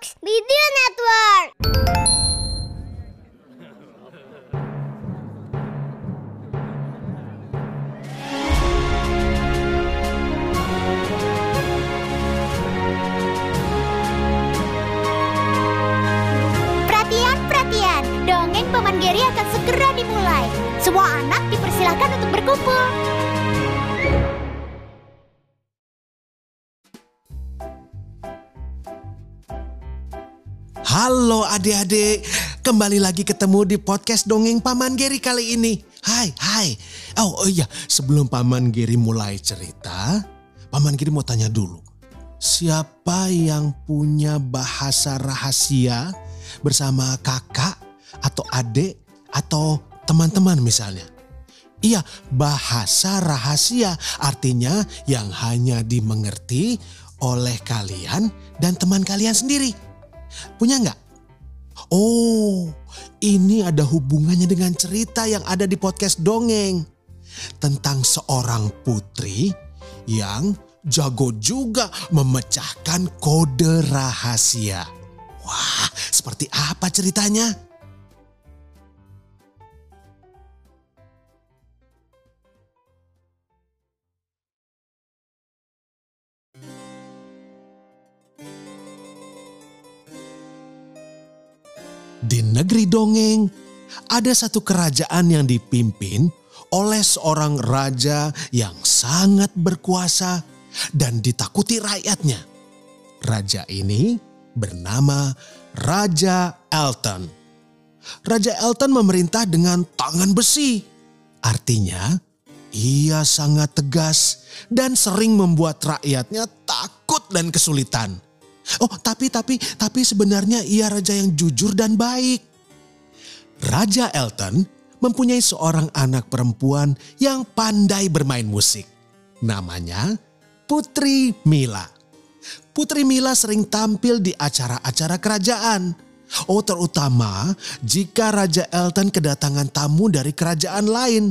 Video Network. Halo adik-adik, kembali lagi ketemu di podcast Dongeng Paman Geri kali ini. Hai, hai. Oh, oh iya, sebelum Paman Geri mulai cerita, Paman Geri mau tanya dulu. Siapa yang punya bahasa rahasia bersama kakak atau adik atau teman-teman misalnya? Iya, bahasa rahasia artinya yang hanya dimengerti oleh kalian dan teman kalian sendiri. Punya nggak? Oh, ini ada hubungannya dengan cerita yang ada di podcast dongeng. Tentang seorang putri yang jago juga memecahkan kode rahasia. Wah, seperti apa ceritanya? Negeri dongeng, ada satu kerajaan yang dipimpin oleh seorang raja yang sangat berkuasa dan ditakuti rakyatnya. Raja ini bernama Raja Elton. Raja Elton memerintah dengan tangan besi. Artinya, ia sangat tegas dan sering membuat rakyatnya takut dan kesulitan. Oh, tapi tapi tapi sebenarnya ia raja yang jujur dan baik. Raja Elton mempunyai seorang anak perempuan yang pandai bermain musik. Namanya Putri Mila. Putri Mila sering tampil di acara-acara kerajaan. Oh, terutama jika Raja Elton kedatangan tamu dari kerajaan lain.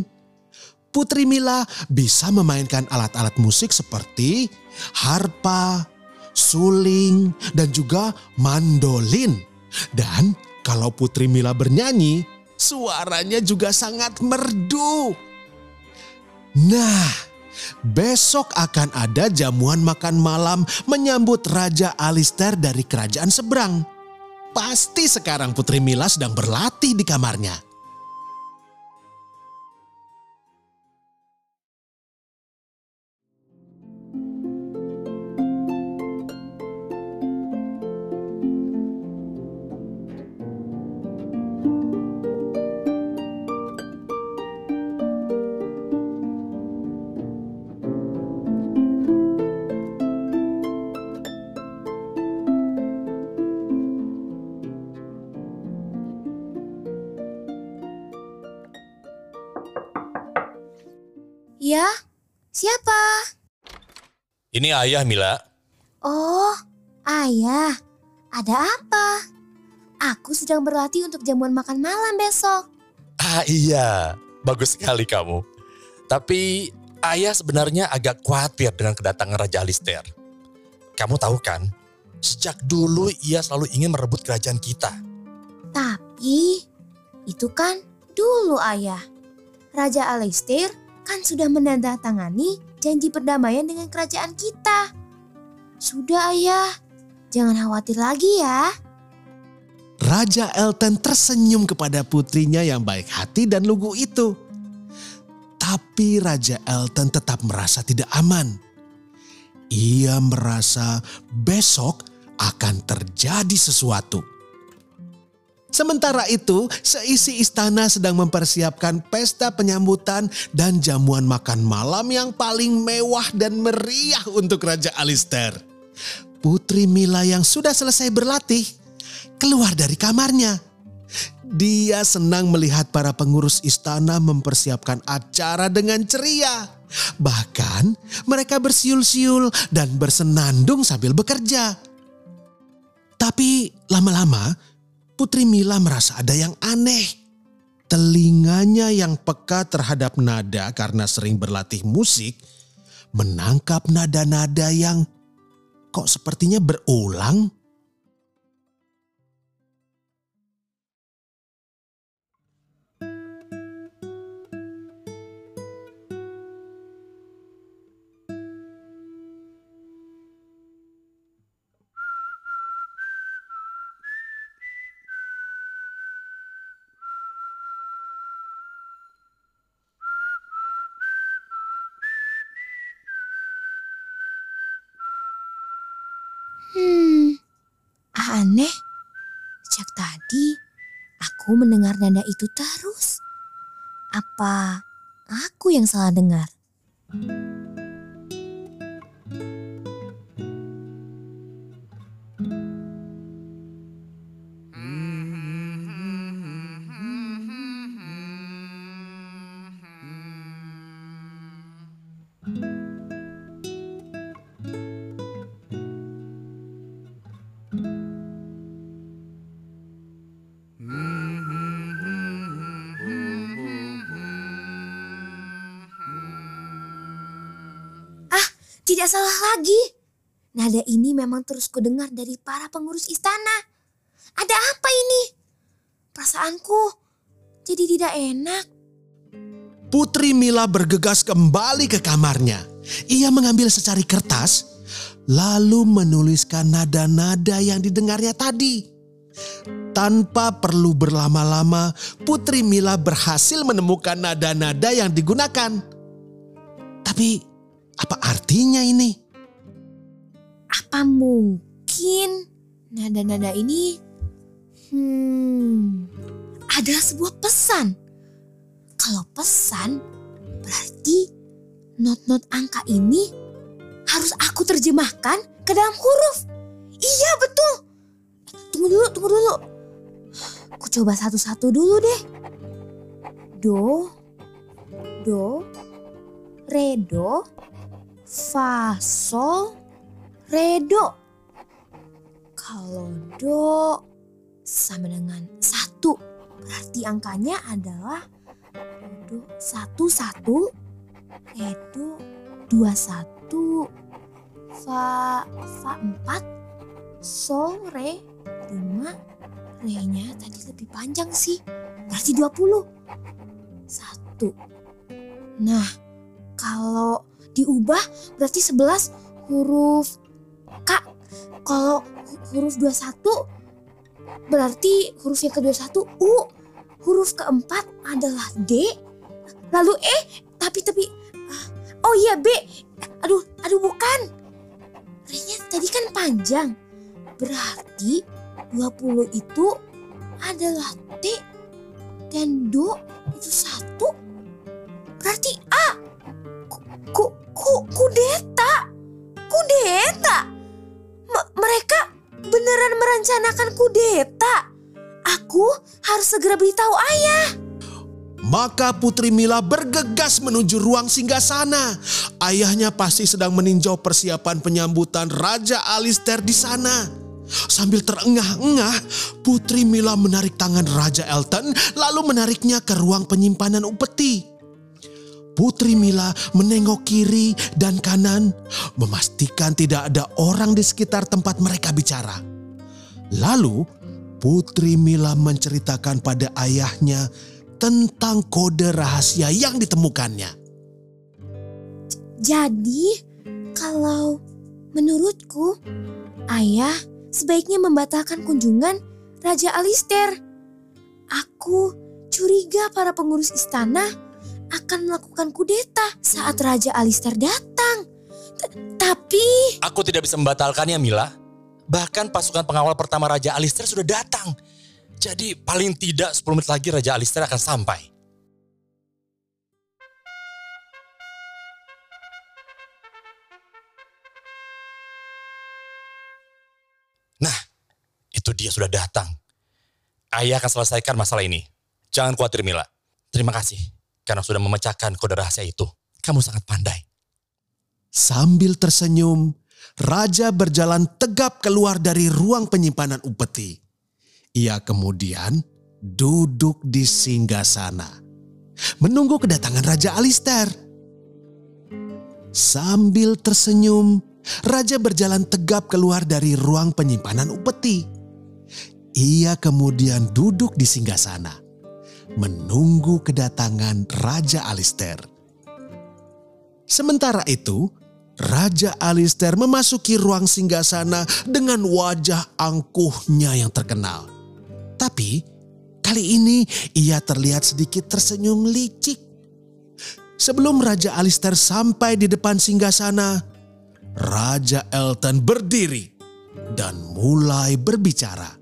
Putri Mila bisa memainkan alat-alat musik seperti harpa, suling, dan juga mandolin. Dan kalau Putri Mila bernyanyi, suaranya juga sangat merdu. Nah, besok akan ada jamuan makan malam menyambut Raja Alistair dari kerajaan seberang. Pasti sekarang Putri Mila sedang berlatih di kamarnya. Ya, siapa? Ini ayah Mila. Oh, ayah. Ada apa? Aku sedang berlatih untuk jamuan makan malam besok. Ah iya, bagus sekali kamu. Tapi ayah sebenarnya agak khawatir dengan kedatangan Raja Alistair. Kamu tahu kan, sejak dulu ia selalu ingin merebut kerajaan kita. Tapi, itu kan dulu ayah. Raja Alistair kan sudah menandatangani janji perdamaian dengan kerajaan kita. Sudah ayah, jangan khawatir lagi ya. Raja Elton tersenyum kepada putrinya yang baik hati dan lugu itu. Tapi Raja Elton tetap merasa tidak aman. Ia merasa besok akan terjadi sesuatu. Sementara itu, seisi istana sedang mempersiapkan pesta penyambutan dan jamuan makan malam yang paling mewah dan meriah untuk Raja Alistair. Putri Mila yang sudah selesai berlatih keluar dari kamarnya. Dia senang melihat para pengurus istana mempersiapkan acara dengan ceria. Bahkan mereka bersiul-siul dan bersenandung sambil bekerja. Tapi lama-lama Putri Mila merasa ada yang aneh. Telinganya yang peka terhadap nada karena sering berlatih musik menangkap nada-nada yang kok sepertinya berulang. Aku mendengar nada itu terus. Apa aku yang salah dengar? Tidak salah lagi. Nada ini memang terus kudengar dari para pengurus istana. Ada apa ini? Perasaanku jadi tidak enak. Putri Mila bergegas kembali ke kamarnya. Ia mengambil secari kertas, lalu menuliskan nada-nada yang didengarnya tadi. Tanpa perlu berlama-lama, Putri Mila berhasil menemukan nada-nada yang digunakan. Tapi apa artinya ini? Apa mungkin nada-nada ini hmm, adalah sebuah pesan? Kalau pesan berarti not-not angka ini harus aku terjemahkan ke dalam huruf. Iya betul. Tunggu dulu, tunggu dulu. Aku coba satu-satu dulu deh. Do, do, re, do, fa, sol, re, do. Kalau do sama dengan satu, berarti angkanya adalah do satu satu, re, do dua satu, fa, fa empat, sol, re, lima, re-nya tadi lebih panjang sih, berarti 20. Satu. Nah, kalau diubah berarti 11 huruf K. Kalau huruf 21 berarti huruf yang ke-21 U. Huruf keempat adalah D. Lalu E, tapi tapi oh iya B. Aduh, aduh bukan. R-nya tadi kan panjang. Berarti 20 itu adalah T dan Do itu satu. Berarti kudeta. Kudeta. M- mereka beneran merencanakan kudeta. Aku harus segera beritahu ayah. Maka Putri Mila bergegas menuju ruang singgasana. Ayahnya pasti sedang meninjau persiapan penyambutan Raja Alistair di sana. Sambil terengah-engah, Putri Mila menarik tangan Raja Elton lalu menariknya ke ruang penyimpanan upeti. Putri Mila menengok kiri dan kanan, memastikan tidak ada orang di sekitar tempat mereka bicara. Lalu, Putri Mila menceritakan pada ayahnya tentang kode rahasia yang ditemukannya. Jadi, kalau menurutku, ayah sebaiknya membatalkan kunjungan Raja Alistair. Aku curiga para pengurus istana akan melakukan kudeta saat Raja Alistair datang. T- Tapi, Aku tidak bisa membatalkannya Mila. Bahkan pasukan pengawal pertama Raja Alistair sudah datang. Jadi paling tidak 10 menit lagi Raja Alistair akan sampai. Nah, itu dia sudah datang. Ayah akan selesaikan masalah ini. Jangan khawatir Mila. Terima kasih karena sudah memecahkan kode rahasia itu. Kamu sangat pandai. Sambil tersenyum, Raja berjalan tegap keluar dari ruang penyimpanan upeti. Ia kemudian duduk di singgasana, menunggu kedatangan Raja Alistair. Sambil tersenyum, Raja berjalan tegap keluar dari ruang penyimpanan upeti. Ia kemudian duduk di singgasana, menunggu kedatangan Raja Alistair. Sementara itu, Raja Alistair memasuki ruang singgasana dengan wajah angkuhnya yang terkenal. Tapi kali ini ia terlihat sedikit tersenyum licik. Sebelum Raja Alistair sampai di depan singgasana, Raja Elton berdiri dan mulai berbicara.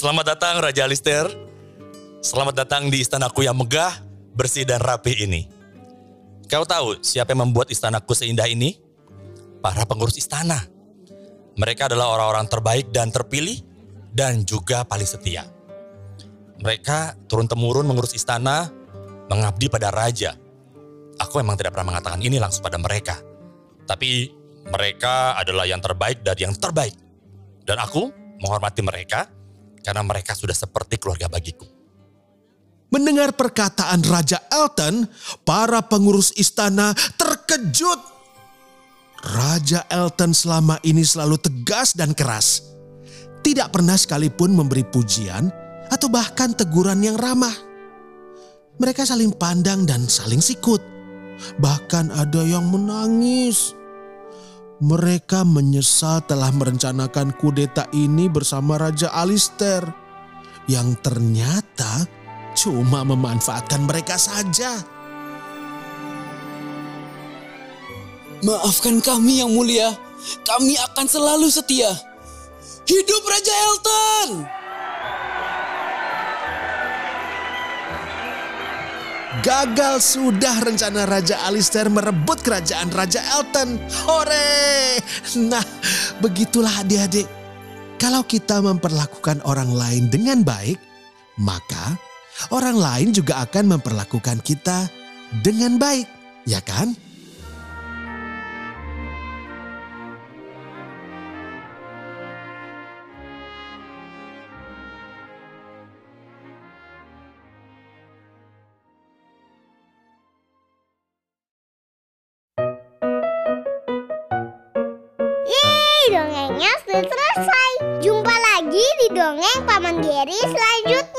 Selamat datang Raja Alistair. Selamat datang di istanaku yang megah, bersih dan rapi ini. Kau tahu siapa yang membuat istanaku seindah ini? Para pengurus istana. Mereka adalah orang-orang terbaik dan terpilih dan juga paling setia. Mereka turun-temurun mengurus istana, mengabdi pada raja. Aku memang tidak pernah mengatakan ini langsung pada mereka. Tapi mereka adalah yang terbaik dari yang terbaik. Dan aku menghormati mereka karena mereka sudah seperti keluarga bagiku. Mendengar perkataan Raja Elton, para pengurus istana terkejut. Raja Elton selama ini selalu tegas dan keras. Tidak pernah sekalipun memberi pujian atau bahkan teguran yang ramah. Mereka saling pandang dan saling sikut. Bahkan ada yang menangis. Mereka menyesal telah merencanakan kudeta ini bersama Raja Alistair. Yang ternyata cuma memanfaatkan mereka saja. Maafkan kami yang mulia, kami akan selalu setia. Hidup Raja Elton! Gagal sudah rencana Raja Alistair merebut kerajaan Raja Elton. Hore! Nah, begitulah adik-adik. Kalau kita memperlakukan orang lain dengan baik, maka orang lain juga akan memperlakukan kita dengan baik, ya kan? Selesai. Jumpa lagi di dongeng Paman Geri selanjutnya.